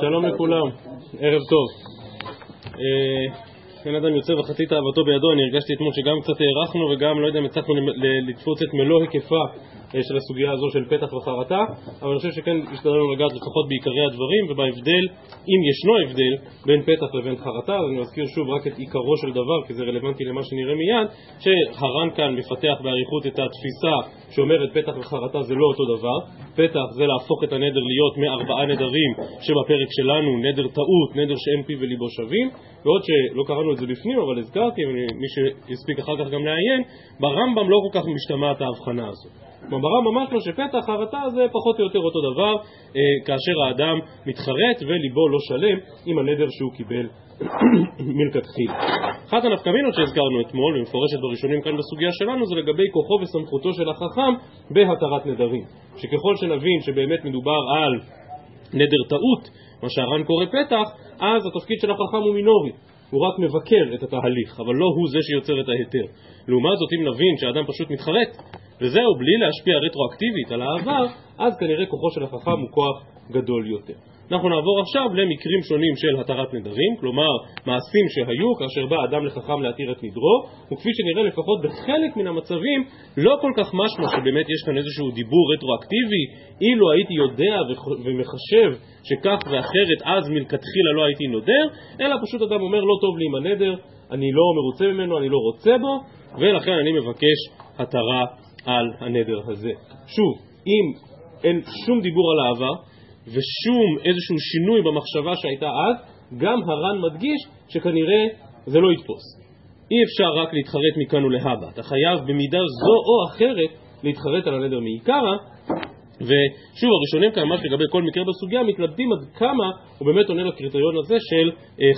שלום לכולם, ערב טוב. בן אדם יוצא וחצי תאוותו בידו, אני הרגשתי אתמול שגם קצת הארכנו וגם לא יודע אם הצלחנו לתפוץ את מלוא היקפה אה, של הסוגיה הזו של פתח וחרטה, אבל אני חושב שכן השתדלנו לגעת לפחות בעיקרי הדברים ובהבדל, אם ישנו הבדל, בין פתח לבין חרטה, אז אני מזכיר שוב רק את עיקרו של דבר, כי זה רלוונטי למה שנראה מיד, שהר"ן כאן מפתח באריכות את התפיסה שאומרת פתח וחרטה זה לא אותו דבר, פתח זה להפוך את הנדר להיות מארבעה נדרים שבפרק שלנו, נדר טעות, נדר שאין פיו וליבו שווים, ועוד שלא קראנו את זה בפנים, אבל הזכרתי, מי שהספיק אחר כך גם לעיין, ברמב"ם לא כל כך משתמעת ההבחנה הזאת. ברמב"ם ממש לא שפתח חרטה זה פחות או יותר אותו דבר אה, כאשר האדם מתחרט וליבו לא שלם עם הנדר שהוא קיבל מלכתחילה. אחת הנפקמינות שהזכרנו אתמול ומפורשת בראשונים כאן בסוגיה שלנו זה לגבי כוחו וסמכותו של החכם בהתרת נדרים. שככל שנבין שבאמת מדובר על נדר טעות, מה שהר"ן קורא פתח, אז התפקיד של החכם הוא מינורי. הוא רק מבקר את התהליך, אבל לא הוא זה שיוצר את ההיתר. לעומת זאת, אם נבין שאדם פשוט מתחרט, וזהו, בלי להשפיע רטרואקטיבית על העבר, אז כנראה כוחו של החכם הוא כוח גדול יותר. אנחנו נעבור עכשיו למקרים שונים של התרת נדרים, כלומר מעשים שהיו כאשר בא אדם לחכם להתיר את נדרו, וכפי שנראה לפחות בחלק מן המצבים לא כל כך משמע שבאמת יש כאן איזשהו דיבור רטרואקטיבי, אילו הייתי יודע ומחשב שכך ואחרת אז מלכתחילה לא הייתי נודר, אלא פשוט אדם אומר לא טוב לי עם הנדר, אני לא מרוצה ממנו, אני לא רוצה בו, ולכן אני מבקש התרה על הנדר הזה. שוב, אם אין שום דיבור על העבר ושום איזשהו שינוי במחשבה שהייתה אז, גם הר"ן מדגיש שכנראה זה לא יתפוס. אי אפשר רק להתחרט מכאן ולהבא, אתה חייב במידה זו או אחרת להתחרט על הנדר מעיקרא, ושוב, הראשונים כאן, ממש לגבי כל מקרה בסוגיה, מתלבטים עד כמה הוא באמת עונה לקריטריון הזה של אה,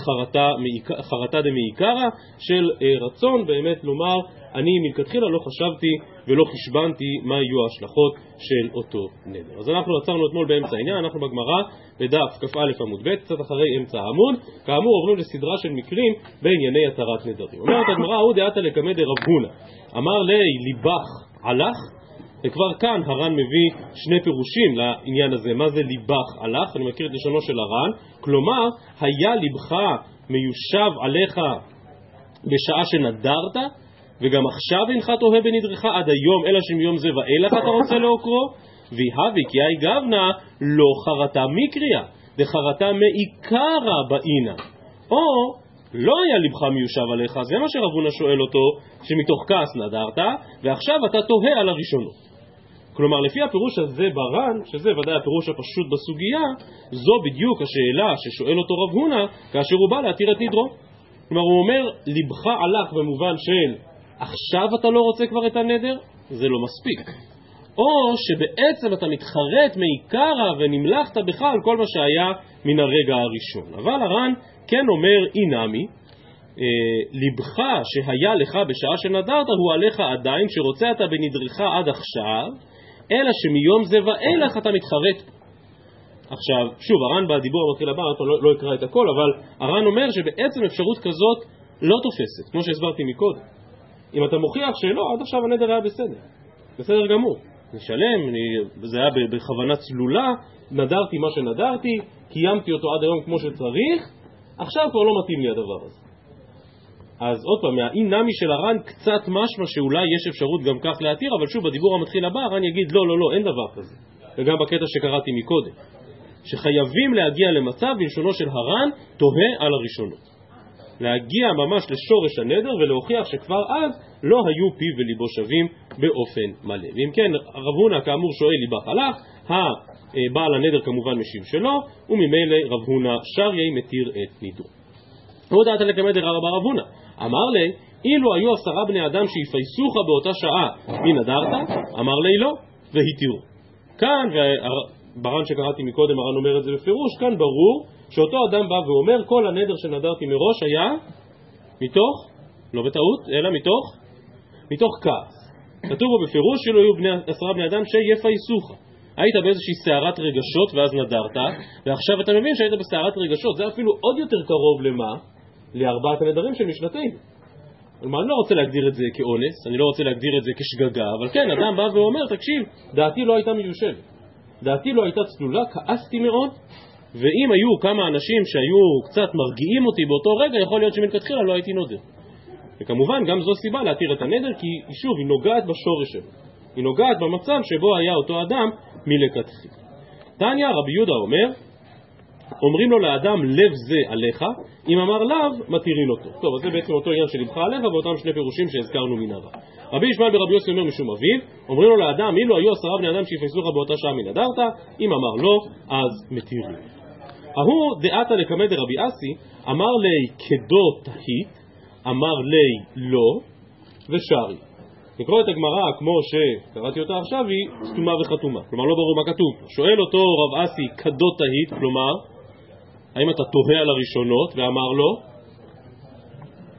חרטה דמעיקרא, של אה, רצון באמת לומר, אני מלכתחילה לא חשבתי ולא חשבנתי מה יהיו ההשלכות של אותו נדר. אז אנחנו עצרנו אתמול באמצע העניין, אנחנו בגמרא בדף כ"א עמוד ב', קצת אחרי אמצע העמוד, כאמור עוברים לסדרה של מקרים בענייני התרת נדרים. אומרת הגמרא, הוא דעתה לקמא דרב הונא, אמר לי ליבך הלך וכבר כאן הר"ן מביא שני פירושים לעניין הזה, מה זה ליבך הלך, אני מכיר את לשונו של הר"ן, כלומר, היה ליבך מיושב עליך בשעה שנדרת, וגם עכשיו אינך תוהה בנדרך עד היום, אלא שמיום זה ואילך אתה רוצה לעוקרו? ויהבי כי אי גבנה לא חרטה מקריה, דחרטה מעיקרא באינה. או לא היה ליבך מיושב עליך, זה מה שרב הונא שואל אותו, שמתוך כעס נדרת, ועכשיו אתה תוהה על הראשונות. כלומר, לפי הפירוש הזה בר"ן, שזה ודאי הפירוש הפשוט בסוגיה, זו בדיוק השאלה ששואל אותו רב הונא כאשר הוא בא להתיר את נדרו. כלומר, הוא אומר, ליבך הלך במובן של עכשיו אתה לא רוצה כבר את הנדר? זה לא מספיק. או שבעצם אתה מתחרט מעיקרא ונמלכת בך על כל מה שהיה מן הרגע הראשון. אבל הר"ן כן אומר אינמי, אה, ליבך שהיה לך בשעה שנדרת הוא עליך עדיין, שרוצה אתה בנדרך עד עכשיו, אלא שמיום זה ואילך אתה מתחרט. עכשיו, שוב, הר"ן בדיבור המתחיל הבא, לא, לא אקרא את הכל, אבל הר"ן אומר שבעצם אפשרות כזאת לא תופסת, כמו שהסברתי מקודם. אם אתה מוכיח שלא, עד עכשיו הנדר היה בסדר, בסדר גמור. נשלם, אני, זה היה בכוונה צלולה, נדרתי מה שנדרתי, קיימתי אותו עד היום כמו שצריך, עכשיו כבר לא מתאים לי הדבר הזה. אז עוד פעם, מהאי נמי של הר"ן קצת משמע שאולי יש אפשרות גם כך להתיר, אבל שוב, בדיבור המתחיל הבא הר"ן יגיד לא, לא, לא, אין דבר כזה. וגם בקטע שקראתי מקודם. שחייבים להגיע למצב, בלשונו של הר"ן, תוהה על הראשונות. להגיע ממש לשורש הנדר ולהוכיח שכבר אז לא היו פיו וליבו שווים באופן מלא. ואם כן, רב הונא כאמור שואל ליבך הלך, הבעל הנדר כמובן משיב שלא, וממילא רב הונא שריי מתיר את נידו. לא דעת לקמא דרבא רב הונא, אמר לי, אילו היו עשרה בני אדם שיפייסוך באותה שעה, מי נדרת? אמר לי לא, והתירו. כאן, ברן שקראתי מקודם, הר"ן אומר את זה בפירוש, כאן ברור שאותו אדם בא ואומר, כל הנדר שנדרתי מראש היה מתוך, לא בטעות, אלא מתוך, מתוך כעס. כתוב בו בפירוש שאילו היו בני, עשרה בני אדם שיפייסוך. היית באיזושהי סערת רגשות ואז נדרת, ועכשיו אתה מבין שהיית בסערת רגשות, זה אפילו עוד יותר קרוב למה? לארבעת הנדרים של משנתנו. כלומר, אני לא רוצה להגדיר את זה כאונס, אני לא רוצה להגדיר את זה כשגגה, אבל כן, אדם בא ואומר, תקשיב, דעתי לא הייתה מיושבת, דעתי לא הייתה צלולה, כעסתי מאוד, ואם היו כמה אנשים שהיו קצת מרגיעים אותי באותו רגע, יכול להיות שמלכתחילה לא הייתי נודר. וכמובן, גם זו סיבה להתיר את הנדר, כי שוב, היא נוגעת בשורש שלו. היא נוגעת במצב שבו היה אותו אדם מלכתחילה. תניא, רבי יהודה אומר, אומרים לו לאדם לב זה עליך, אם אמר לאו, מתירין אותו. טוב, אז זה בעצם אותו עניין של לבך עליך ואותם שני פירושים שהזכרנו מן הרע. רבי ישמעאל ברבי יוסי אומר משום אביו, אומרים לו לאדם, אילו היו עשרה בני אדם שיפסו לך באותה שעה מנדרת, אם אמר לא, אז מתירים. ההוא דעתה לקמא דרבי אסי, אמר לי כדו תהית, אמר לי לא, ושרי. לקרוא את הגמרא כמו שקראתי אותה עכשיו היא סתומה וחתומה, כלומר לא ברור מה כתוב. שואל אותו רב אסי כדו תהית, כלומר האם אתה תוהה על הראשונות ואמר לו?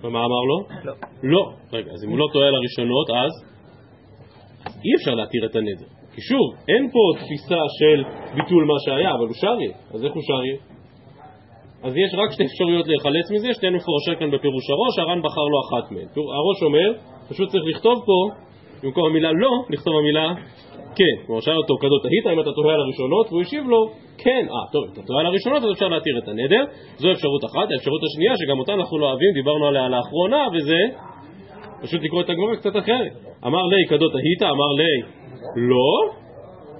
ומה אמר לו? לא. לא. רגע, אז אם הוא לא תוהה על הראשונות אז אי אפשר להתיר את הנדר. כי שוב, אין פה תפיסה של ביטול מה שהיה, אבל הוא שריה. אז איך הוא שריה? אז יש רק שתי אפשרויות להיחלץ מזה, שתיהן מפורשות כאן בפירוש הראש, הר"ן בחר לו אחת מהן. הראש אומר, פשוט צריך לכתוב פה, במקום המילה לא, לכתוב המילה כן. כלומר, שאל אותו כזאת תהית אם אתה תוהה על הראשונות, והוא השיב לו, כן. אה, טוב, אם אתה תוהה על הראשונות אז אפשר להתיר את הנדר, זו אפשרות אחת. האפשרות השנייה, שגם אותה אנחנו לא אוהבים, דיברנו עליה לאחרונה, וזה פשוט לקרוא את הגמרא קצת אחרת. אמר לי כזאת תהית, אמר לי לא.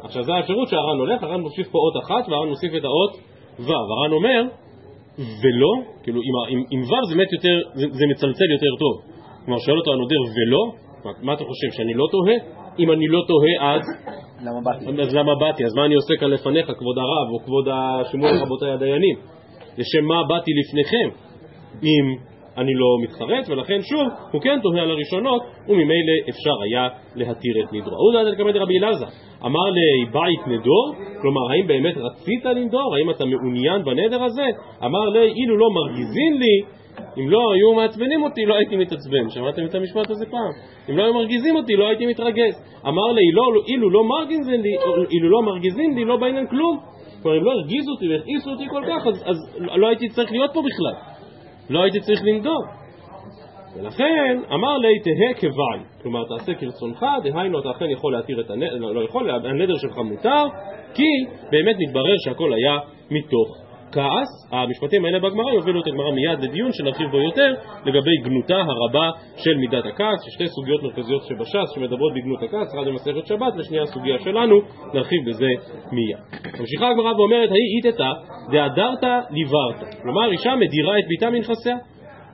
עכשיו זו האפשרות שהר"ן הולך, הר"ן מוסיף פה אות אחת, והר"ן מוסיף את האות ו'. הר"ן אומר, ולא, כאילו עם, עם, עם ו' זה, יותר, זה, זה מצלצל יותר טוב. כלומר, שואל אותו הנודר ולא, מה אתה חושב, שאני לא תוהה? אם אני לא תוהה אז... למה באתי? אז למה באתי? אז מה אני עושה כאן לפניך, כבוד הרב, או כבוד השימוע רבותיי הדיינים? לשם מה באתי לפניכם, אם אני לא מתחרט, ולכן שוב, הוא כן תוהה על הראשונות, וממילא אפשר היה להתיר את נדרו. הוא דעת לקמד רבי אלעזר, אמר לי בית נדור, כלומר, האם באמת רצית לנדור? האם אתה מעוניין בנדר הזה? אמר לי, אילו לא מרגיזין לי, אם לא היו מעצבנים אותי, לא הייתי מתעצבן. שמעתם את המשפט הזה פעם? אם לא היו מרגיזים אותי, לא הייתי מתרגז. אמר לי, לא, אילו לא מרגיזים לי, אילו לא מרגיזים לי, לא בעניין כלום. כלומר, אם לא הרגיזו אותי והכעיסו אותי כל כך, אז, אז לא הייתי צריך להיות פה בכלל. לא הייתי צריך לנדור. ולכן אמר לי תהא כבעל, כלומר תעשה כרצונך, דהיינו אתה אכן יכול להתיר את הנדר, לא, לא יכול, הנדר שלך מותר, כי באמת מתברר שהכל היה מתוך כעס, המשפטים האלה בגמרא יובילו את הגמרא מיד לדיון שנרחיב בו יותר לגבי גנותה הרבה של מידת הכעס, שתי סוגיות מרכזיות שבש"ס שמדברות בגנות הכעס, אחת במסכת שבת ושנייה הסוגיה שלנו, נרחיב בזה מיד. ממשיכה הגמרא ואומרת, האי איתתא דהדרת ליברת, כלומר אישה מדירה את ביתה מנכסיה.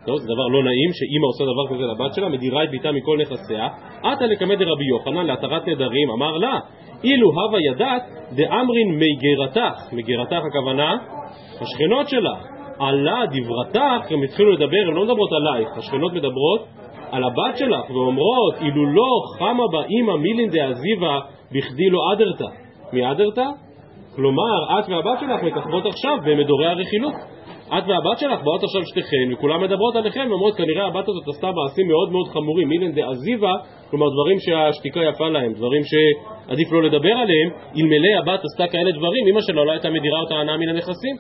טוב, זה דבר לא נעים שאימא עושה דבר כזה לבת שלה, מדירה את ביתה מכל נכסיה. עתה לקמא דרבי יוחנן להתרת נדרים, אמר לה, אילו הווה ידעת דאמרין מגרתך, מגרתך הכוונה השכנות שלך, עלה דברתך, הם התחילו לדבר, הן לא מדברות עלייך, השכנות מדברות על הבת שלך ואומרות, אילו לא חמה בה אימא מילין דעזיבה בכדי לא אדרתא. מי אדרתא? כלומר, את והבת שלך מככבות עכשיו במדורי הרכילות. את והבת שלך באות עכשיו שתיכן, וכולם מדברות עליכם, ואומרות כנראה הבת הזאת עשתה מעשים מאוד מאוד חמורים, מילן דעזיבה, כלומר דברים שהשתיקה יפה להם, דברים שעדיף לא לדבר עליהם, אלמלא הבת עשתה כאלה דברים, אמא שלה לא הייתה מדירה אותה הנאה מן הנכסים.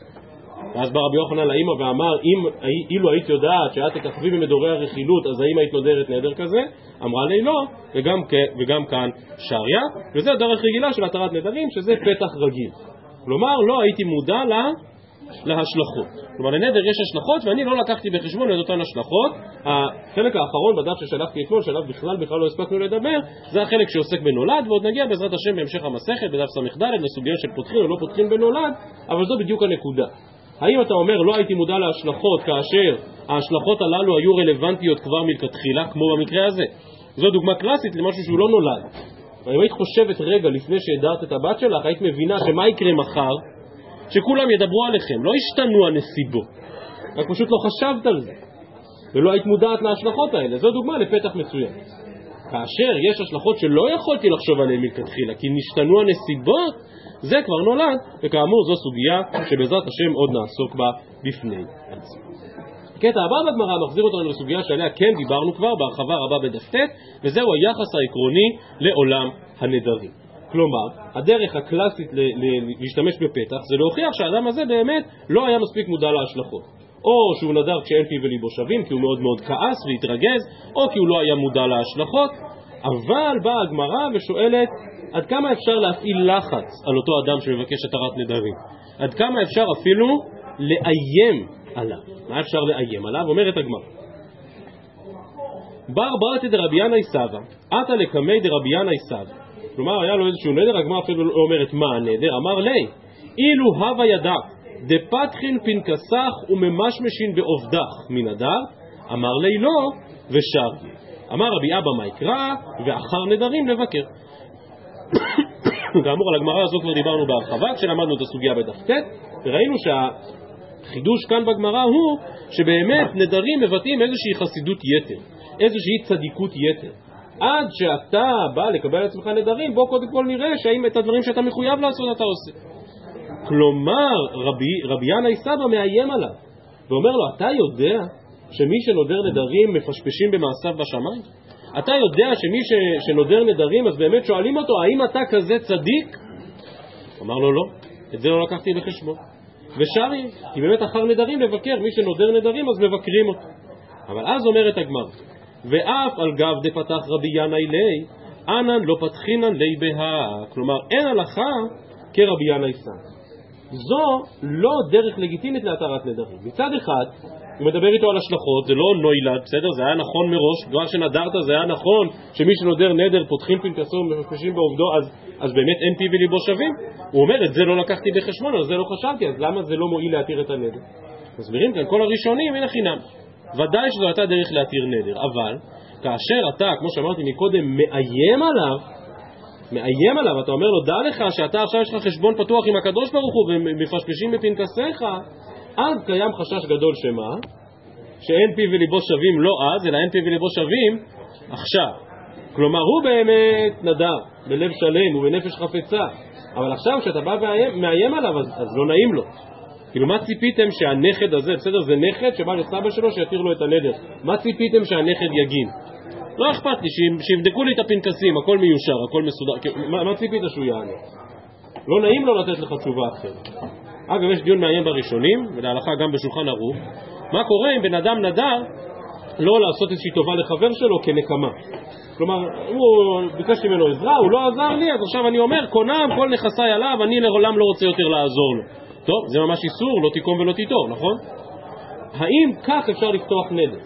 ואז בא רבי יוחנן לאמא ואמר, אם, אילו היית יודעת שאת תככבי במדורי הרכילות, אז האמא היית נודרת נדר כזה? אמרה לי לא, וגם, וגם כאן שריה, וזה דרך רגילה של התרת נדרים, שזה פתח רגיל. כלומר, לא הייתי מודע לה, להשלכות. כלומר, לנדר יש השלכות, ואני לא לקחתי בחשבון את אותן השלכות. החלק האחרון בדף ששלחתי אתמול, שעליו בכלל בכלל לא הספקנו לדבר, זה החלק שעוסק בנולד, ועוד נגיע בעזרת השם בהמשך המסכת, בדף ס"ד, לסוגיה של פותחים או לא פותחים בנולד, אבל זו בדיוק הנקודה. האם אתה אומר לא הייתי מודע להשלכות כאשר ההשלכות הללו היו רלוונטיות כבר מלכתחילה, כמו במקרה הזה? זו דוגמה קלאסית למשהו שהוא לא נולד. אם היית חושבת רגע לפני שהדרת את הבת שלך, היית מבינה שמה יקרה מחר? שכולם ידברו עליכם, לא השתנו הנסיבות, רק פשוט לא חשבת על זה, ולא היית מודעת להשלכות האלה. זו דוגמה לפתח מצוין. כאשר יש השלכות שלא יכולתי לחשוב עליהן מלכתחילה, כי נשתנו הנסיבות, זה כבר נולד, וכאמור זו סוגיה שבעזרת השם עוד נעסוק בה בפני עצמנו. הקטע הבא בגמרא מחזיר אותנו לסוגיה שעליה כן דיברנו כבר בהרחבה רבה בדף ט', וזהו היחס העקרוני לעולם הנדרים. כלומר, הדרך הקלאסית להשתמש בפתח זה להוכיח שהאדם הזה באמת לא היה מספיק מודע להשלכות. או שהוא נדר כשאין פיו וליבו שווים, כי הוא מאוד מאוד כעס והתרגז, או כי הוא לא היה מודע להשלכות, אבל באה הגמרא ושואלת עד כמה אפשר להפעיל לחץ על אותו אדם שמבקש התרת נדרים? עד כמה אפשר אפילו לאיים עליו? מה אפשר לאיים עליו? אומרת הגמרא בר ברתיה דרבי ינאי סבא, אתא לקמי דרבי ינאי סבא. כלומר, היה לו איזשהו נדר, הגמרא אפילו לא אומרת מה הנדר, אמר ליה, אילו הוה ידעת דפתחין פנקסך וממשמשין בעובדך מי נדרת, אמר ליה לא ושרייה. אמר רבי אבא מאי קרא, ואחר נדרים לבקר. כאמור, על הגמרא הזו כבר דיברנו בהרחבה, כשלמדנו את הסוגיה בדף ט', וראינו שהחידוש כאן בגמרא הוא שבאמת נדרים מבטאים איזושהי חסידות יתר, איזושהי צדיקות יתר. עד שאתה בא לקבל על עצמך נדרים, בוא קודם כל נראה שהאם את הדברים שאתה מחויב לעשות אתה עושה. כלומר, רבי, רבי ינאי סבא מאיים עליו, ואומר לו, אתה יודע שמי שנודר נדרים מפשפשים במעשיו בשמיים? אתה יודע שמי ש, שנודר נדרים, אז באמת שואלים אותו, האם אתה כזה צדיק? אמר לו, לא, את זה לא לקחתי בחשבון. ושרי, כי באמת אחר נדרים לבקר, מי שנודר נדרים אז מבקרים אותו. אבל אז אומרת הגמר, ואף על גב דפתח רבי ינאי לי, אנן לא פתחינן לי בהא. כלומר, אין הלכה כרבי ינאי סן. זו לא דרך לגיטימית להתרת נדרים. מצד אחד, הוא מדבר איתו על השלכות, זה לא נוילד, בסדר? זה היה נכון מראש, כבר שנדרת זה היה נכון שמי שנודר נדר פותחים פנקסו ומפשפשים בעובדו, אז, אז באמת אין פי וליבו שווים? הוא אומר, את זה לא לקחתי בחשבון, על זה לא חשבתי, אז למה זה לא מועיל להתיר את הנדר? מסבירים כאן כל הראשונים, אין החינם. ודאי שזו הייתה דרך להתיר נדר, אבל כאשר אתה, כמו שאמרתי מקודם, מאיים עליו, מאיים עליו, אתה אומר לו, דע לך שאתה עכשיו יש לך חשבון פתוח עם הקדוש ברוך הוא ומפשפשים בפנקסיך, אז קיים חשש גדול שמה? שאין פי וליבו שווים לא אז, אלא אין פי וליבו שווים עכשיו. כלומר, הוא באמת נדר, בלב שלם ובנפש חפצה, אבל עכשיו כשאתה בא ומאיים עליו, אז, אז לא נעים לו. כאילו, מה ציפיתם שהנכד הזה, בסדר, זה נכד שבא לסבא שלו שיתיר לו את הנדר. מה ציפיתם שהנכד יגיד? לא אכפת לי, שיבדקו לי את הפנקסים, הכל מיושר, הכל מסודר. מה, מה ציפית שהוא יענה? לא נעים לו לתת לך תשובה אחרת. אגב, יש דיון מעניין בראשונים, ולהלכה גם בשולחן ערוך, מה קורה אם בן אדם נדר לא לעשות איזושהי טובה לחבר שלו כנקמה. כלומר, הוא ביקש ממנו עזרה, הוא לא עזר לי, אז עכשיו אני אומר, קונם, כל נכסיי עליו, אני לעולם לא רוצה יותר לעזור לו. טוב, זה ממש איסור, לא תיקום ולא תיטור, נכון? האם כך אפשר לפתוח נדר?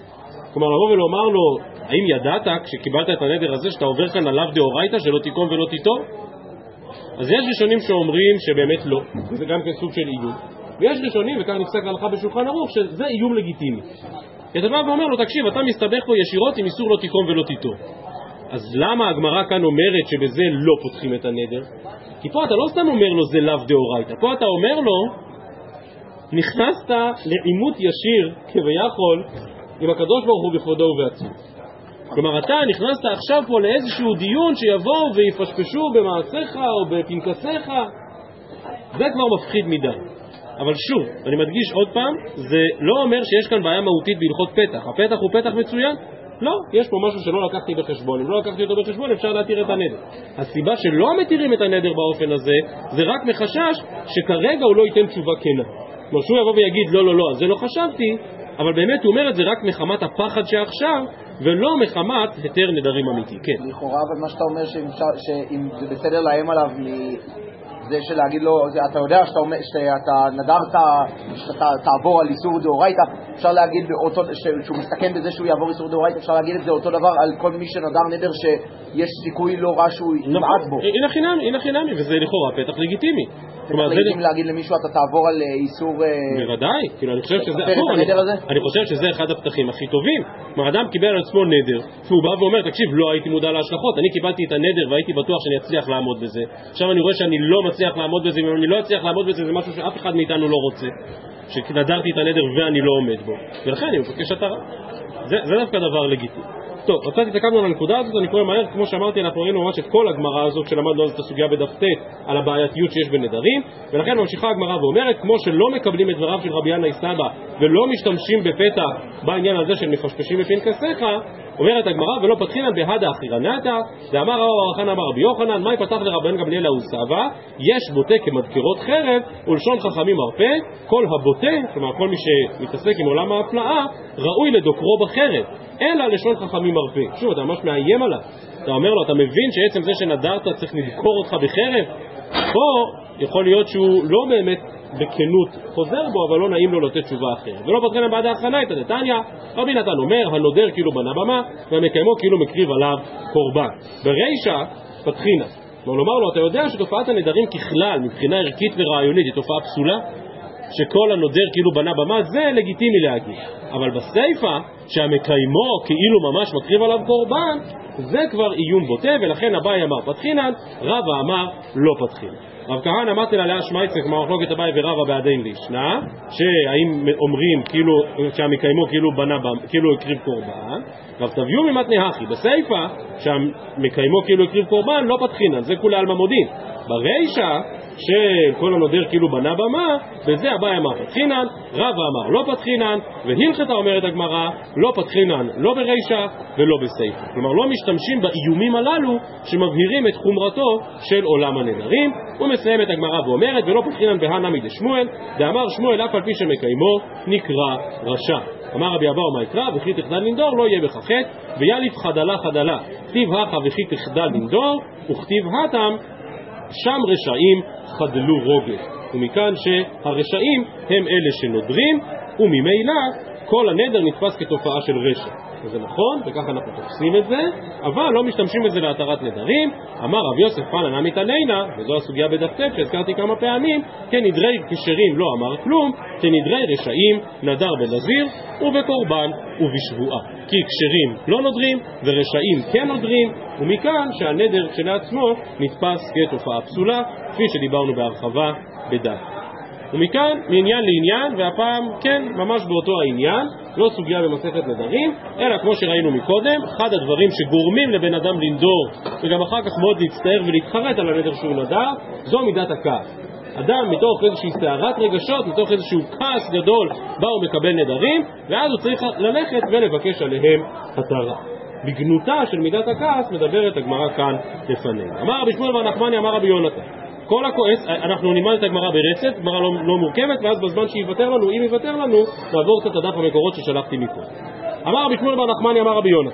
כלומר, לבוא ולומר לו, האם ידעת כשקיבלת את הנדר הזה שאתה עובר כאן עליו דאורייתא שלא תיקום ולא תיטור? אז יש ראשונים שאומרים שבאמת לא, זה גם כן סוג של איום, ויש ראשונים, וכך נפסק להלכה בשולחן ערוך, שזה איום לגיטימי. כי אתה בא ואומר לו, תקשיב, אתה מסתבך פה ישירות עם איסור לא תיקום ולא תיטור. אז למה הגמרא כאן אומרת שבזה לא פותחים את הנדר? כי פה אתה לא סתם אומר לו זה לאו דאורייתא, פה אתה אומר לו, נכנסת לעימות ישיר כביכול עם הקדוש ברוך הוא בכבודו ובעצמו. כלומר, אתה נכנסת עכשיו פה לאיזשהו דיון שיבואו ויפשפשו במעשיך או בפנקסיך, זה כבר מפחיד מדי. אבל שוב, אני מדגיש עוד פעם, זה לא אומר שיש כאן בעיה מהותית בהלכות פתח. הפתח הוא פתח מצוין? לא, יש פה משהו שלא לקחתי בחשבון. אם לא לקחתי אותו בחשבון, אפשר להתיר את הנדר. הסיבה שלא מתירים את הנדר באופן הזה, זה רק מחשש שכרגע הוא לא ייתן תשובה כנה. כלומר, שהוא יבוא ויגיד, לא, לא, לא, זה לא חשבתי, אבל באמת הוא אומר את זה רק מחמת הפחד שעכשיו, ולא מחמת היתר נדרים אמיתי. כן. לכאורה, אבל מה שאתה אומר, שאם זה בסדר לאיים עליו זה של להגיד לו, אתה יודע שאתה, שאתה נדרת, שאתה תעבור על איסור דאורייתא, אפשר להגיד באותו, שהוא מסתכן בזה שהוא יעבור איסור דאורייתא, אפשר להגיד את זה אותו דבר על כל מי שנדר נדר שיש סיכוי לא רע שהוא נכון. יבעט בו. הנה חינמי, הנה חינמי, וזה לכאורה פתח לגיטימי. פתח לגיטימי להגיד למישהו אתה תעבור על אה, איסור... אה, בוודאי, כאילו אני חושב שזה... אני חושב שזה אחד הפתחים הכי טובים. כלומר, אדם קיבל על עצמו נדר, והוא בא ואומר, תקשיב, לא הייתי מודע להשלכות, אני קיבלתי את הנדר והייתי בטוח שאני אצליח לעמוד בזה. עכשיו אני רואה שאני לא מצליח לעמוד בזה, ואם אני לא אצליח לעמוד בזה זה משהו שאף אחד מאיתנו לא רוצה, שנדרתי את הנדר ואני לא עומד בו, ולכן אני מבקש התרה. זה, זה דווקא דבר לגיטימי. טוב, קצת התעכבנו על הנקודה הזאת, אני קורא מהר, כמו שאמרתי, אנחנו ראינו ממש את כל הגמרא הזאת כשלמדנו אז את הסוגיה בדף ט' על הבעייתיות שיש בנדרים, ולכן ממשיכה הגמרא ואומרת, כמו שלא מקבלים את דבריו של רבי ינאי סבא ולא משתמשים בפתח בעניין הזה של מפשפשים בפנקסיך, אומרת הגמרא, ולא פתחינן בהדה אחירנתא, ואמר רבא בר חנא אמר רבי יוחנן, מאי פתח לרבן גמליאל ההוא סבא, יש בוטה כמדקרות חרב, ולשון חכמים מרפא, כל הבוטה, כלומר כל מי שמתעסק עם עולם ההפלאה, ראוי לדוקרו בחרב, אלא לשון חכמים מרפא. שוב, אתה ממש מאיים עליו. אתה אומר לו, אתה מבין שעצם זה שנדרת צריך לדקור אותך בחרב? פה יכול להיות שהוא לא באמת בכנות חוזר בו, אבל לא נעים לו לתת תשובה אחרת. ולא פותחים בעד ההכנה את הדתניא, רבי נתן אומר, הנודר כאילו בנה במה, והמקיימו כאילו מקריב עליו קורבן. ברישא, פתחינה. כלומר, לומר לו, אתה יודע שתופעת הנדרים ככלל, מבחינה ערכית ורעיונית, היא תופעה פסולה? שכל הנודר כאילו בנה במה, זה לגיטימי להגיד. אבל בסיפא, שהמקיימו כאילו ממש מקריב עליו קורבן, זה כבר איום בוטה, ולכן אביי אמר פתחינן, רבא אמר לא פתחינן. רב כהנא מתל עליה שמייצר, כמו מחלוקת אביי ורבא בעדין לישנא, שהאם אומרים כאילו, שהמקיימו כאילו בנה, כאילו הקריב קורבן, רב תביאו ממתני הכי, בסיפא, שהמקיימו כאילו הקריב קורבן, לא פתחינן, זה כולי עלמא מודיעין. ברישא, שכל הנודר כאילו בנה במה, בזה אביי אמר פתחינן, רבא אמר לא פתחינן, והלכתה אומרת הגמרא, לא פתחינן לא ברישא ולא בסיפא. כלומר לא משתמשים באיומים הללו שמבהירים את חומרתו של עולם הנדרים. ומסיימת הגמרא ואומרת, ולא פתחינן בהנמי דשמואל, דאמר שמואל אף על פי שמקיימו נקרא רשע. אמר רבי אבאו מה יקרא, וכי תחדל לנדור לא יהיה בך חטא, ויאליף חדלה חדלה, כתיב הכה וכי תחדל לנדור, וכתיב התם שם רשעים חדלו רוגל. ומכאן שהרשעים הם אלה שנודרים, וממילא כל הנדר נתפס כתופעה של רשע. וזה נכון, וככה אנחנו תופסים את זה, אבל לא משתמשים בזה להתרת נדרים. אמר רב יוסף פנא נמי תנינא, וזו הסוגיה בדף ט' שהזכרתי כמה פעמים, כנדרי כשרים לא אמר כלום, כנדרי רשעים נדר בנזיר ובקורבן ובשבועה. כי כשרים לא נודרים ורשעים כן נודרים, ומכאן שהנדר כשלעצמו נתפס כתופעה פסולה, כפי שדיברנו בהרחבה בדף. ומכאן מעניין לעניין, והפעם כן, ממש באותו העניין, לא סוגיה במסכת נדרים, אלא כמו שראינו מקודם, אחד הדברים שגורמים לבן אדם לנדור וגם אחר כך מאוד להצטער ולהתחרט על הנדר שהוא נדר, זו מידת הכעס. אדם מתוך איזושהי סערת רגשות, מתוך איזשהו כעס גדול, בא ומקבל נדרים, ואז הוא צריך ללכת ולבקש עליהם התרה. בגנותה של מידת הכעס מדברת הגמרא כאן לפנינו. אמר רבי שמואל בר נחמני, אמר רבי יונתן כל הכועס, אנחנו נלמד את הגמרא ברצף, גמרא לא, לא מורכבת, ואז בזמן שיוותר לנו, אם יוותר לנו, נעבור קצת לדף המקורות ששלחתי מפה. אמר רבי שמואל בר נחמני, אמר רבי יונה,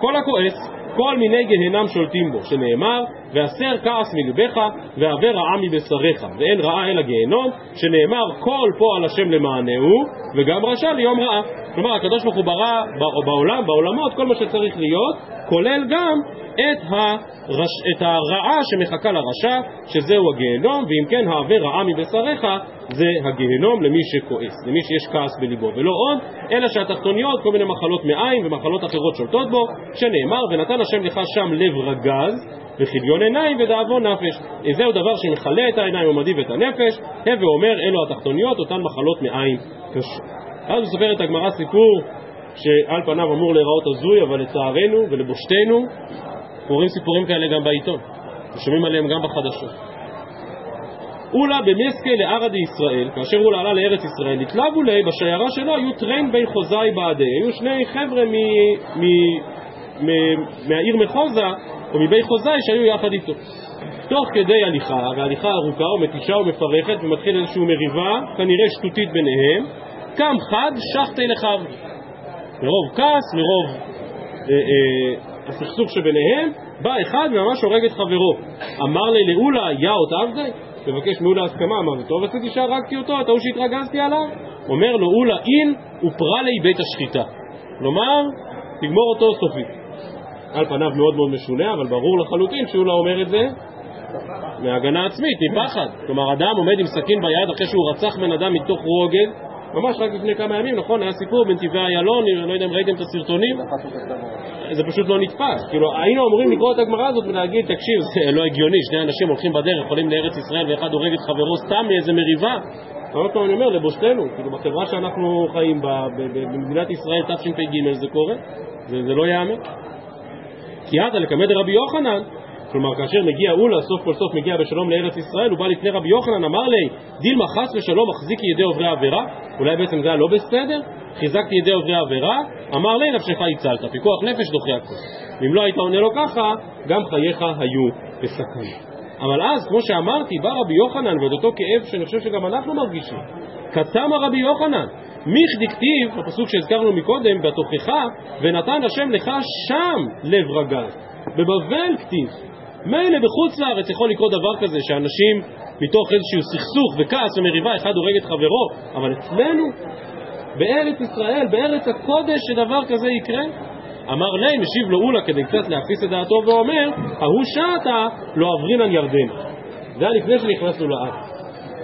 כל הכועס, כל מיני גהנם שולטים בו, שנאמר, והסר כעס מלבך, והעבר רעה מבשריך, ואין רעה אלא גיהנום, שנאמר, כל פועל השם למענהו, וגם רשע ליום רעה. כלומר, הקדוש ברוך הוא ברא בעולם, בעולמות, כל מה שצריך להיות, כולל גם את, הרש... את הרעה שמחכה לרשע, שזהו הגיהנום, ואם כן, העבר רעה מבשריך, זה הגיהנום למי שכועס, למי שיש כעס בליבו, ולא עוד, אלא שהתחתוניות, כל מיני מחלות מעיים ומחלות אחרות שולטות בו, שנאמר, ונתן השם לך שם לב רגז, וכיליון עיניים ודאבון נפש. זהו דבר שמכלה את העיניים ומדיב את הנפש, הווה אומר, אלו התחתוניות, אותן מחלות מעיים קשות. אז מספרת הגמרא סיפור שעל פניו אמור להיראות הזוי, אבל לצערנו ולבושתנו קוראים סיפורים כאלה גם בעיתון, ושומעים עליהם גם בחדשות. אולה במסקי לערא דישראל, כאשר אולה עלה לארץ ישראל, נתלבו לי, בשיירה שלו היו טרן בי חוזאי בעדי, היו שני חבר'ה מהעיר מחוזה, או מבי חוזאי שהיו יחד איתו. תוך כדי הליכה, והליכה ארוכה ומתישה ומפרכת, ומתחיל איזושהי מריבה, כנראה שטותית ביניהם, קם חד שחטי לחב. מרוב כעס, מרוב אה, אה, הסכסוך שביניהם, בא אחד וממש הורג את חברו. אמר לי לאולה, יא אות עבדי? מבקש מאולה הסכמה, אמר לו, טוב עשיתי שהרגתי אותו, את ההוא שהתרגזתי עליו? אומר לו אולה אין ופרה לי בית השחיטה. כלומר, תגמור אותו סופית. על פניו מאוד מאוד משונה, אבל ברור לחלוטין שאולה אומר את זה מהגנה עצמית, מפחד. כלומר, אדם עומד עם סכין ביד אחרי שהוא רצח בן אדם מתוך רוגז, ממש רק לפני כמה ימים, נכון? היה סיפור בנתיבי איילון, אני לא יודע אם ראיתם את הסרטונים. זה פשוט לא נתפס. כאילו, היינו אמורים לקרוא את הגמרא הזאת ולהגיד, תקשיב, זה לא הגיוני, שני אנשים הולכים בדרך, עולים לארץ ישראל ואחד הורג את חברו סתם מאיזה מריבה. עוד פעם אני אומר, לבושתנו, כאילו, בחברה שאנחנו חיים בה, במדינת ישראל תשפ"ג זה קורה, זה, לא ייאמן. כי עתה לקמד רבי יוחנן, כלומר כאשר מגיע אולה, סוף כל סוף מגיע בשלום לארץ ישראל, הוא בא לפני רבי יוחנן, אמר לי, דילמה חס ושלום מחזיקי ידי עוברי עבירה, אולי בעצם זה היה לא בסדר? חיזקתי ידי עוברי עבירה, אמר לי נפשך הצלת, פיקוח נפש דוחה הכל. ואם לא היית עונה לו ככה, גם חייך היו בסכנה. אבל אז, כמו שאמרתי, בא רבי יוחנן ואת אותו כאב שאני חושב שגם אנחנו מרגישים. קטם הרבי יוחנן, מיך דכתיב, הפסוק שהזכרנו מקודם, בתוכך, ונתן השם לך שם לב רגל. בבבל כתיב. מילא בחוץ לארץ יכול לקרות דבר כזה, שאנשים מתוך איזשהו סכסוך וכעס ומריבה, אחד הורג את חברו, אבל אצלנו, בארץ ישראל, בארץ הקודש, שדבר כזה יקרה? אמר לי, משיב לו אולה כדי קצת להפיס את דעתו ואומר, ההוא שעתה לא אברינן ירדן. זה היה לפני שנכנסנו לארץ.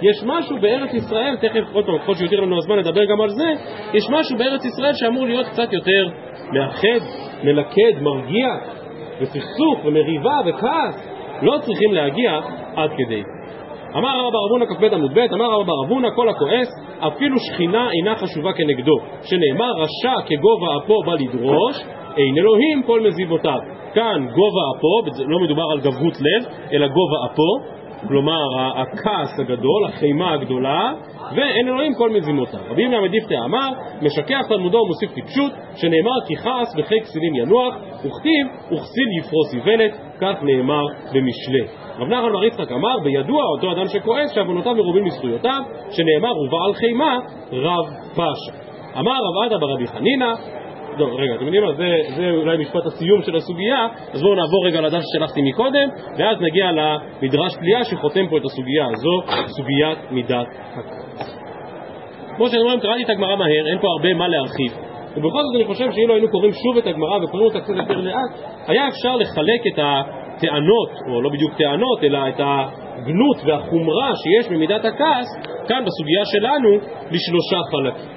יש משהו בארץ ישראל, תכף עוד פעם, ככל שיותר לנו הזמן לדבר גם על זה, יש משהו בארץ ישראל שאמור להיות קצת יותר מאחד, מלכד, מרגיע, וסכסוך ומריבה וכעס לא צריכים להגיע עד כדי. אמר רבא בר אבונה כ"ב עמוד ב', אמר רבא בר אבונה כל הכועס אפילו שכינה אינה חשובה כנגדו, שנאמר רשע כגובה אפו בא לדרוש, אין אלוהים כל מזיבותיו. כאן גובה אפו, לא מדובר על גבהות לב, אלא גובה אפו, כלומר הכעס הגדול, החימה הגדולה, ואין אלוהים כל מזימותיו. רבי ימי המדיפתא אמר, משכח תלמודו ומוסיף טיפשות, שנאמר כי כעס וחיק כסילים ינוח, וכתיב וכסיל יפרוס איוולת, כך נאמר במשלי. רב נחמן בר יצחק אמר, בידוע אותו אדם שכועס שעוונותיו מרובים מזכויותיו, שנאמר ובעל חימה רב פשע. אמר רב עדה ברבי חנינא, לא, רגע, אתם יודעים מה, זה, זה אולי משפט הסיום של הסוגיה, אז בואו נעבור רגע לדף ששלחתי מקודם, ואז נגיע למדרש פליאה שחותם פה את הסוגיה הזו, סוגיית מידת הכעס. כמו שאני אומר, קראתי את הגמרא מהר, אין פה הרבה מה להרחיב. ובכל זאת אני חושב שאילו היינו קוראים שוב את הגמרא וקוראים אותה קצת יותר לאט, היה אפשר לחלק את הטענות, או לא בדיוק טענות, אלא את הגנות והחומרה שיש במידת הכעס, כאן בסוגיה שלנו, לשלושה חלקים.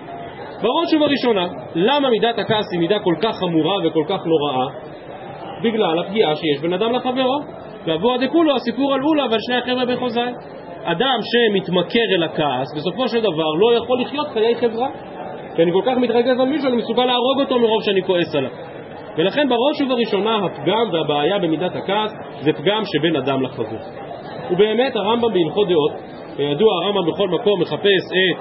בראש ובראשונה, למה מידת הכעס היא מידה כל כך חמורה וכל כך נוראה? בגלל הפגיעה שיש בין אדם לחברו. ואבוה דכולהו הסיפור על עולא ועל שני החבר'ה בחוזאי. אדם שמתמכר אל הכעס, בסופו של דבר לא יכול לחיות חיי חברה. כי אני כל כך מתרגז על מישהו, אני מסוגל להרוג אותו מרוב שאני כועס עליו. ולכן בראש ובראשונה הפגם והבעיה במידת הכעס זה פגם שבין אדם לחבר. ובאמת הרמב"ם בהלכות דעות, כידוע הרמב"ם בכל מקום מחפש את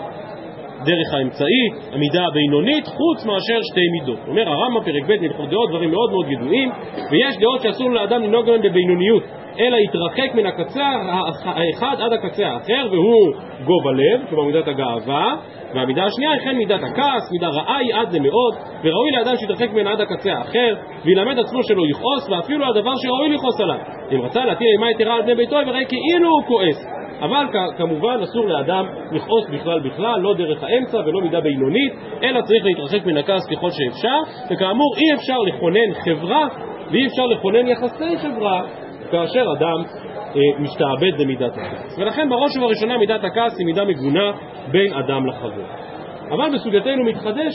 דרך האמצעית, המידה הבינונית, חוץ מאשר שתי מידות. אומר הרמב"ם פרק ב' מלכות דעות, דברים מאוד מאוד ידועים, ויש דעות שאסור לאדם לנהוג בהם בבינוניות, אלא יתרחק מן הקצה האחד עד הקצה האחר, והוא גובה לב, כלומר מידת הגאווה, והמידה השנייה היא כן מידת הכעס, מידה רעה היא עד למאוד, וראוי לאדם שיתרחק מן עד הקצה האחר, וילמד עצמו שלא יכעוס, ואפילו הדבר שראוי לכעוס עליו. אם רצה להטיל אימה יתרה על בני ביתו, יראה כאילו הוא כועס. אבל כמובן אסור לאדם לכעוס בכלל בכלל, לא דרך האמצע ולא מידה בינונית, אלא צריך להתרחק מן הכעס ככל שאפשר, וכאמור אי אפשר לכונן חברה ואי אפשר לכונן יחסי חברה כאשר אדם אה, משתעבד במידת הכעס. ולכן בראש ובראשונה מידת הכעס היא מידה מגונה בין אדם לחבר. אבל בסוגייתנו מתחדש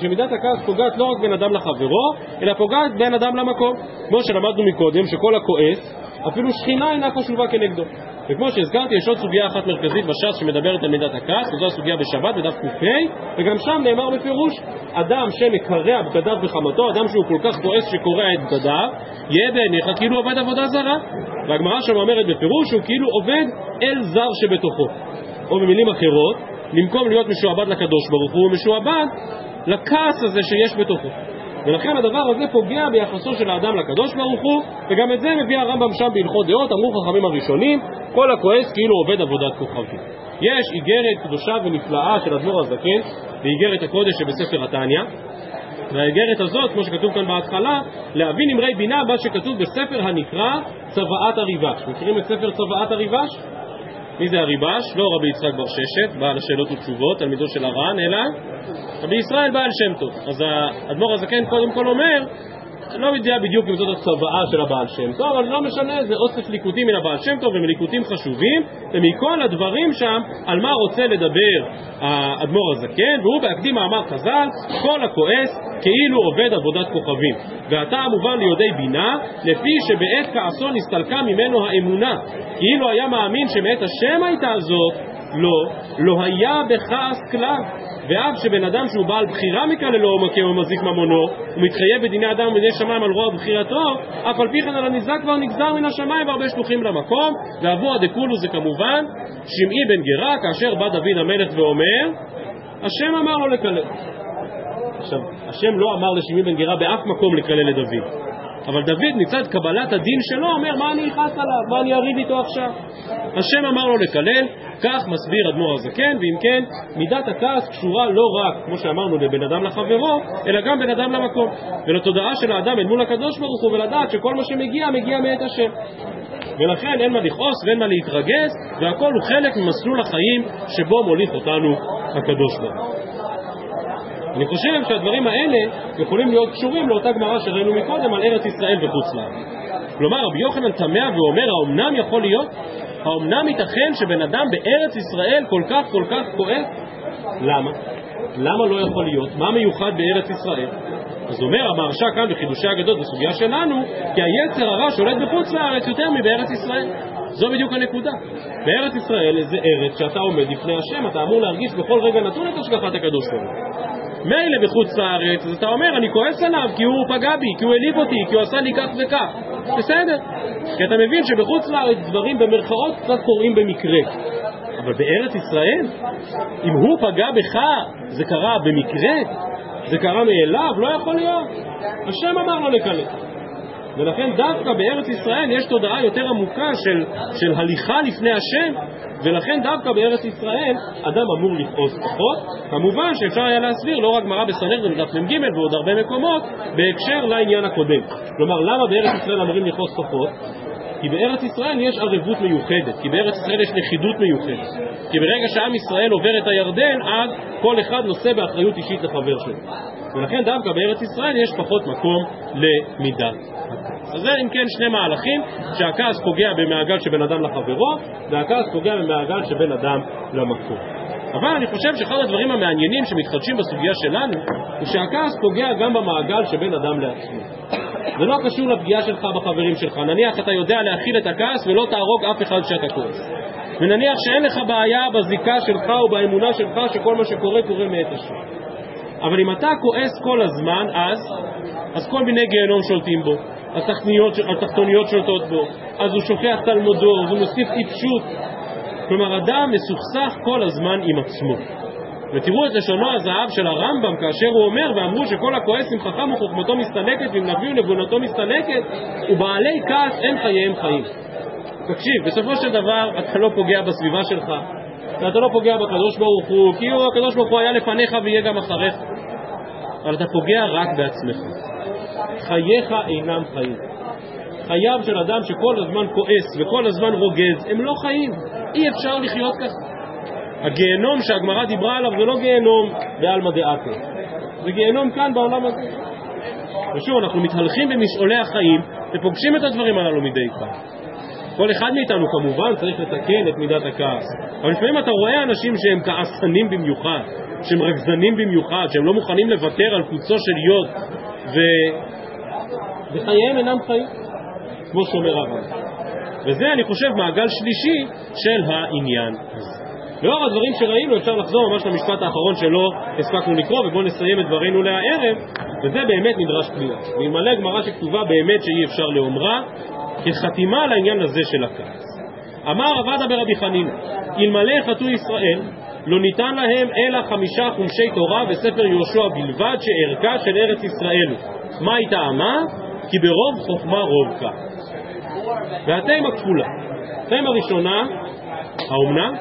שמידת הכעס פוגעת לא רק בין אדם לחברו, אלא פוגעת בין אדם למקום. כמו שלמדנו מקודם, שכל הכועס, אפילו שכינה אינה חשובה כנגדו. וכמו שהזכרתי, יש עוד סוגיה אחת מרכזית בש"ס שמדברת על מידת הכעס, וזו הסוגיה בשבת, בדף ק"ה, וגם שם נאמר בפירוש, אדם שמקרע בגדיו בחמתו, אדם שהוא כל כך כועס שקורע את בגדיו, יהיה בעיניך כאילו עובד עבודה זרה. והגמרא שם אומרת בפירוש שהוא כאילו עובד אל זר שבתוכו. או במילים אחרות, במקום להיות משועבד לקדוש ברוך הוא, הוא משועבד לכעס הזה שיש בתוכו. ולכן הדבר הזה פוגע ביחסו של האדם לקדוש ברוך הוא, וגם את זה מביא הרמב"ם שם בהלכות דעות, אמרו חכמים הראשונים, כל הכועס כאילו עובד עבודת כוכבים. יש איגרת קדושה ונפלאה של אדמו"ר הזקן, באיגרת הקודש שבספר התניא, והאיגרת הזאת, כמו שכתוב כאן בהתחלה, להבין אמרי בינה, מה שכתוב בספר הנקרא צוואת הריבש. מכירים את ספר צוואת הריבש? מי זה הריבש? לא רבי יצחק בר ששת, בעל השאלות ותשובות, תלמידו של הר"ן, אלא רבי ישראל בעל שם טוב. אז האדמו"ר הזקן קודם כל אומר לא יודע בדיוק אם זאת הצוואה של הבעל שם טוב, אבל לא משנה, זה אוסף ליקוטים מן הבעל שם טוב, ומליקוטים חשובים, ומכל הדברים שם, על מה רוצה לדבר האדמו"ר הזקן, והוא בהקדים מאמר חז"ל, כל הכועס כאילו עובד עבודת כוכבים. ועתה מובן ליודעי בינה, לפי שבעת כעסו נסתלקה ממנו האמונה, כאילו היה מאמין שמאת השם הייתה זאת, לא, לא היה בכעס כלל. ואף שבן אדם שהוא בעל בחירה מכאן ללא מכה או מזיק ממונו, הוא מתחייב בדיני אדם ובדיני שמיים על רוע בחירתו, אף על פי כן על הנזק כבר נגזר מן השמיים והרבה שלוחים למקום, ועבור הדקולו זה כמובן שמעי בן גרה, כאשר בא דוד המלך ואומר, השם אמר לו לקלל. עכשיו, השם לא אמר לשמעי בן גרה באף מקום לקלל לדוד. אבל דוד מצד קבלת הדין שלו אומר מה אני אכעס עליו, מה אני אריב איתו עכשיו השם אמר לו לקלל, כך מסביר אדמו"ר הזקן, ואם כן, מידת הכעס קשורה לא רק, כמו שאמרנו, לבן אדם לחברו, אלא גם בן אדם למקום, ולתודעה של האדם אל מול הקדוש ברוך הוא, ולדעת שכל מה שמגיע, מגיע מאת השם. ולכן אין מה לכעוס ואין מה להתרגז, והכל הוא חלק ממסלול החיים שבו מוליך אותנו הקדוש ברוך הוא. אני חושב שהדברים האלה יכולים להיות קשורים לאותה גמרא שראינו מקודם על ארץ ישראל וחוץ לארץ. כלומר, רבי יוחנן תמה ואומר, האומנם יכול להיות? האומנם ייתכן שבן אדם בארץ ישראל כל כך כל כך כועס? למה? למה לא יכול להיות? מה מיוחד בארץ ישראל? אז אומר המהרש"א כאן בחידושי הגדות בסוגיה שלנו, כי היצר הרע שולט בחוץ לארץ יותר מבארץ ישראל. זו בדיוק הנקודה. בארץ ישראל זה ארץ שאתה עומד לפני השם, אתה אמור להרגיש בכל רגע נתון את השגחת הקדוש ברוך מילא בחוץ לארץ, אז אתה אומר, אני כועס עליו כי הוא פגע בי, כי הוא העליב אותי, כי הוא עשה לי כך וכך. בסדר. כי אתה מבין שבחוץ לארץ דברים במרכאות קצת קורים במקרה. אבל בארץ ישראל, אם הוא פגע בך, זה קרה במקרה? זה קרה מאליו? לא יכול להיות. השם אמר לו לקלל. ולכן דווקא בארץ ישראל יש תודעה יותר עמוקה של, של הליכה לפני השם, ולכן דווקא בארץ ישראל אדם אמור לכעוס פחות. כמובן שאפשר היה להסביר לא רק גמרא בסנהדרין דף מ"ג ועוד הרבה מקומות בהקשר לעניין הקודם. כלומר, למה בארץ ישראל אמורים לכעוס פחות? כי בארץ ישראל יש ערבות מיוחדת, כי בארץ ישראל יש לכידות מיוחדת. כי ברגע שעם ישראל עובר את הירדן, אז כל אחד נושא באחריות אישית לחבר שלו. ולכן דווקא בארץ ישראל יש פחות מקום למידת הכעס. אז זה אם כן שני מהלכים שהכעס פוגע במעגל שבין אדם לחברו, והכעס פוגע במעגל שבין אדם למקום. אבל אני חושב שאחד הדברים המעניינים שמתחדשים בסוגיה שלנו, הוא שהכעס פוגע גם במעגל שבין אדם לעצמו. זה לא קשור לפגיעה שלך בחברים שלך. נניח אתה יודע להכיל את הכעס ולא תהרוג אף אחד שאתה כועס. ונניח שאין לך בעיה בזיקה שלך או באמונה שלך שכל מה שקורה קורה מאת השם. אבל אם אתה כועס כל הזמן, אז, אז כל מיני גיהנום שולטים בו, התחתוניות שולטות בו, אז הוא שוכח תלמודו, הוא מוסיף טיפשות. כלומר, אדם מסוכסך כל הזמן עם עצמו. ותראו את לשונו הזהב של הרמב"ם כאשר הוא אומר ואמרו שכל הכועס עם חכם וחוכמתו מסתלקת ועם נביא ונבונתו מסתלקת ובעלי כעס אין חייהם חיים. תקשיב, בסופו של דבר אתה לא פוגע בסביבה שלך ואתה לא פוגע בקדוש ברוך הוא כי הוא, הקדוש ברוך הוא היה לפניך ויהיה גם אחריך אבל אתה פוגע רק בעצמך. חייך אינם חיים. חייו של אדם שכל הזמן כועס וכל הזמן רוגז הם לא חיים. אי אפשר לחיות ככה. הגיהנום שהגמרא דיברה עליו זה לא גיהנום בעלמא דעתו, זה גיהנום כאן בעולם הזה. ושוב, אנחנו מתהלכים במשעולי החיים ופוגשים את הדברים הללו מדי פעם. כל אחד מאיתנו כמובן צריך לתקן את מידת הכעס, אבל לפעמים אתה רואה אנשים שהם כעסנים במיוחד, שהם רגזנים במיוחד, שהם לא מוכנים לוותר על קוצו של יוד, ו... וחייהם אינם חיים, כמו שאומר הרב. וזה, אני חושב, מעגל שלישי של העניין הזה. לאור הדברים שראינו אפשר לחזור ממש למשפט האחרון שלא הספקנו לקרוא ובואו נסיים את דברינו להערב וזה באמת נדרש פליאה ואלמלא גמרא שכתובה באמת שאי אפשר לאומרה כחתימה לעניין הזה של הכעס אמר עבדה ברבי חנינא אלמלא חטאו ישראל לא ניתן להם אלא חמישה חומשי תורה וספר יהושע בלבד שערכה של ארץ ישראל מה היא טעמה? כי ברוב חוכמה רוב כעס והתימה כפולה תימה ראשונה האומנם?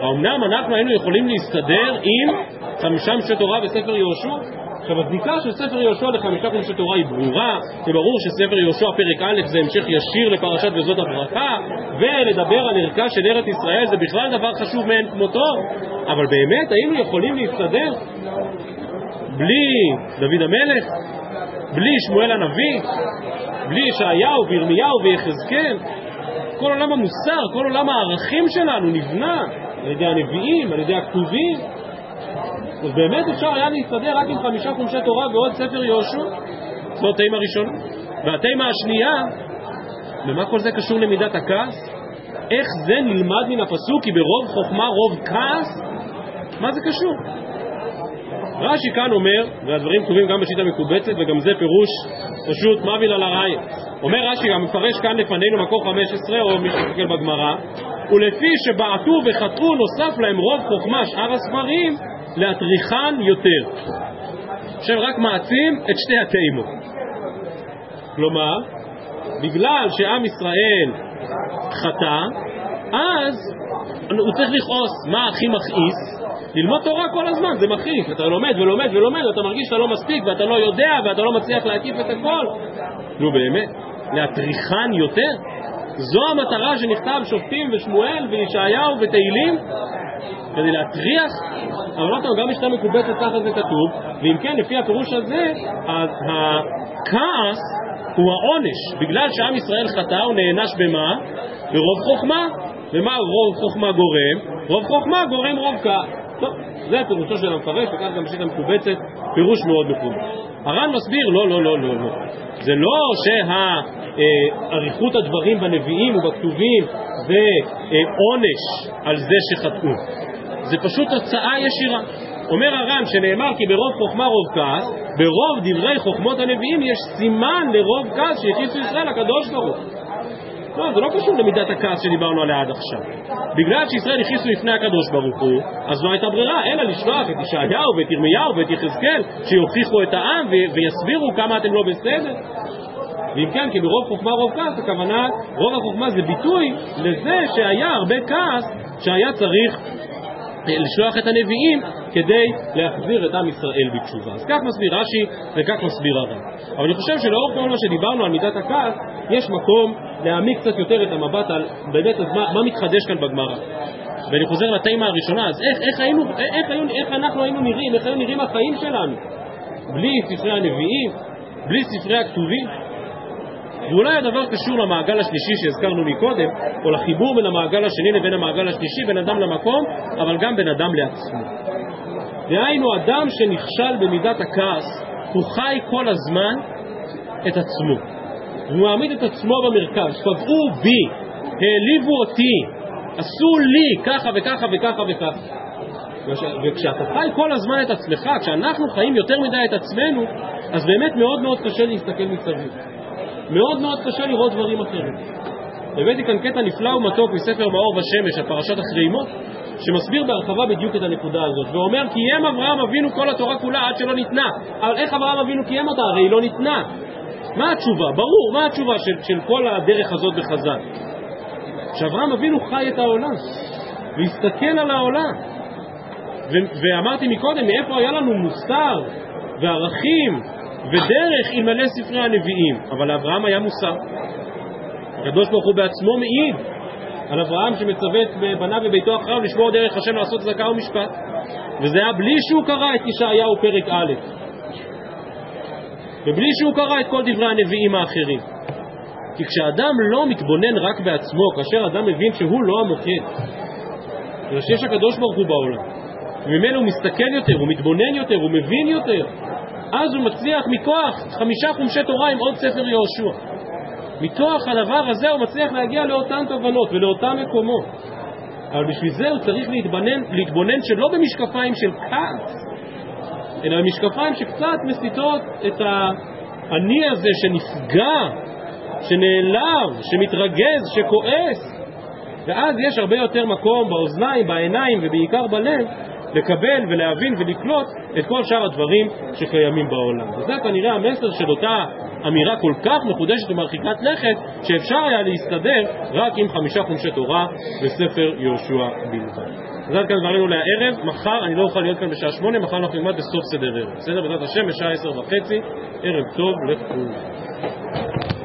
האומנם אנחנו היינו יכולים להסתדר עם חמישה חומשי תורה וספר יהושע? עכשיו הזיקה של ספר יהושע לחמישה חומשי תורה היא ברורה, זה ברור שספר יהושע פרק א' זה המשך ישיר לפרשת וזאת הברכה, ולדבר על ערכה של ארץ ישראל זה בכלל דבר חשוב מאין כמותו, אבל באמת היינו יכולים להסתדר בלי דוד המלך, בלי שמואל הנביא, בלי ישעיהו וירמיהו ויחזקאל, כל עולם המוסר, כל עולם הערכים שלנו נבנה על ידי הנביאים, על ידי הכתובים. אז באמת אפשר היה להסתדר רק עם חמישה חומשי תורה ועוד ספר יהושע. זו התימה הראשונה. והתימה השנייה, ומה כל זה קשור למידת הכעס? איך זה נלמד מן הפסוק כי ברוב חוכמה רוב כעס? מה זה קשור? רש"י כאן אומר, והדברים כתובים גם בשיטה מקובצת וגם זה פירוש פשוט מבין על הראי. אומר רש"י, גם מפרש כאן לפנינו מקור 15 או מי שמסתכל בגמרא, ולפי שבעטו וחטאו נוסף להם רוב חוכמה שאר הספרים להטריחן יותר. עכשיו רק מעצים את שתי התאימות. כלומר, בגלל שעם ישראל חטא, אז הוא צריך לכעוס. מה הכי מכעיס? ללמוד תורה כל הזמן, זה מכעיס. אתה לומד ולומד ולומד, אתה מרגיש שאתה לא מספיק ואתה לא יודע ואתה לא מצליח להקיף את הכל. נו באמת, להטריחן יותר? זו המטרה שנכתב שופטים ושמואל וישעיהו ותהילים? כדי להטריח? אבל לא טוב, גם משנה מקובצת ככה זה כתוב, ואם כן, לפי הפירוש הזה, אז הכעס הוא העונש. בגלל שעם ישראל חטא, הוא נענש במה? ברוב חוכמה. ומה רוב חוכמה גורם? רוב חוכמה גורם רוב כעס. טוב, זה פירושו של המפרש, וכך גם בשיטה מקובצת, פירוש מאוד מכובד. הר"ן מסביר, לא, לא, לא, לא, לא. זה לא שאריכות הדברים בנביאים ובכתובים זה עונש על זה שחטאו. זה פשוט תוצאה ישירה. אומר הר"ן שנאמר כי ברוב חוכמה רוב כעס, ברוב דברי חוכמות הנביאים יש סימן לרוב כעס שהכניסו ישראל הקדוש ברוך לא, זה לא קשור למידת הכעס שדיברנו עליה עד עכשיו. בגלל שישראל הכניסו לפני הקדוש ברוך הוא, אז לא הייתה ברירה, אלא לשלוח את ישעיהו ואת ירמיהו ואת יחזקאל, שיוכיחו את העם ויסבירו כמה אתם לא בסדר. ואם כן, כי ברוב חוכמה רוב כעס, הכוונה, רוב החוכמה זה ביטוי לזה שהיה הרבה כעס שהיה צריך לשלוח את הנביאים כדי להחזיר את עם ישראל בתשובה. אז כך מסביר רש"י וכך מסביר הרב. אבל אני חושב שלאור כל מה שדיברנו על מידת הכעס, יש מקום להעמיק קצת יותר את המבט על באמת מה, מה מתחדש כאן בגמרא. ואני חוזר לתימה הראשונה, אז איך, איך, היינו, איך, איך, איך אנחנו היינו נראים, איך היו נראים החיים שלנו? בלי ספרי הנביאים, בלי ספרי הכתובים? ואולי הדבר קשור למעגל השלישי שהזכרנו מקודם, או לחיבור בין המעגל השני לבין המעגל השלישי, בין אדם למקום, אבל גם בין אדם לעצמו. דהיינו, אדם שנכשל במידת הכעס, הוא חי כל הזמן את עצמו. הוא מעמיד את עצמו במרכז, פגעו בי, העליבו אותי, עשו לי ככה וככה וככה וככה. וכשאתה חי כל הזמן את עצמך, כשאנחנו חיים יותר מדי את עצמנו, אז באמת מאוד מאוד קשה להסתכל מסביב. מאוד מאוד קשה לראות דברים אחרים. הבאתי כאן קטע נפלא ומתוק מספר מאור ושמש על פרשת אחרי מות, שמסביר בהרחבה בדיוק את הנקודה הזאת, ואומר קיים אברהם אבינו כל התורה כולה עד שלא ניתנה. אבל איך אברהם אבינו קיים אותה? הרי היא לא ניתנה. מה התשובה? ברור, מה התשובה של, של כל הדרך הזאת בחז"ל? שאברהם אבינו חי את העולם, והסתכל על העולם. ואמרתי מקודם, מאיפה היה לנו מוסר וערכים ודרך אלמלא ספרי הנביאים, אבל לאברהם היה מוסר. הקדוש ברוך הוא בעצמו מעיד על אברהם שמצווה את בניו וביתו אחריו לשמור דרך השם לעשות צדקה ומשפט. וזה היה בלי שהוא קרא את ישעיהו פרק א', ובלי שהוא קרא את כל דברי הנביאים האחרים. כי כשאדם לא מתבונן רק בעצמו, כאשר אדם מבין שהוא לא המוקד, אלא שיש הקדוש ברוך הוא בעולם, וממנו הוא מסתכל יותר, הוא מתבונן יותר, הוא מבין יותר, אז הוא מצליח מכוח חמישה חומשי תורה עם עוד ספר יהושע. מכוח הדבר הזה הוא מצליח להגיע לאותן תובנות ולאותם מקומות. אבל בשביל זה הוא צריך להתבונן, להתבונן שלא במשקפיים של כעס, אלא במשקפיים שקצת מסיטות את האני הזה שנפגע, שנעלב, שמתרגז, שכועס. ואז יש הרבה יותר מקום באוזניים, בעיניים ובעיקר בלב לקבל ולהבין ולקלוט את כל שאר הדברים שקיימים בעולם. וזה כנראה המסר של אותה אמירה כל כך מחודשת ומרחיקת לכת, שאפשר היה להסתדר רק עם חמישה חומשי תורה וספר יהושע בלבד. אז עד כאן דברינו לערב, מחר אני לא אוכל להיות כאן בשעה שמונה, מחר אנחנו נלמד בסוף סדר ערב. בסדר? בעזרת השם, בשעה עשר וחצי, ערב טוב לכולם.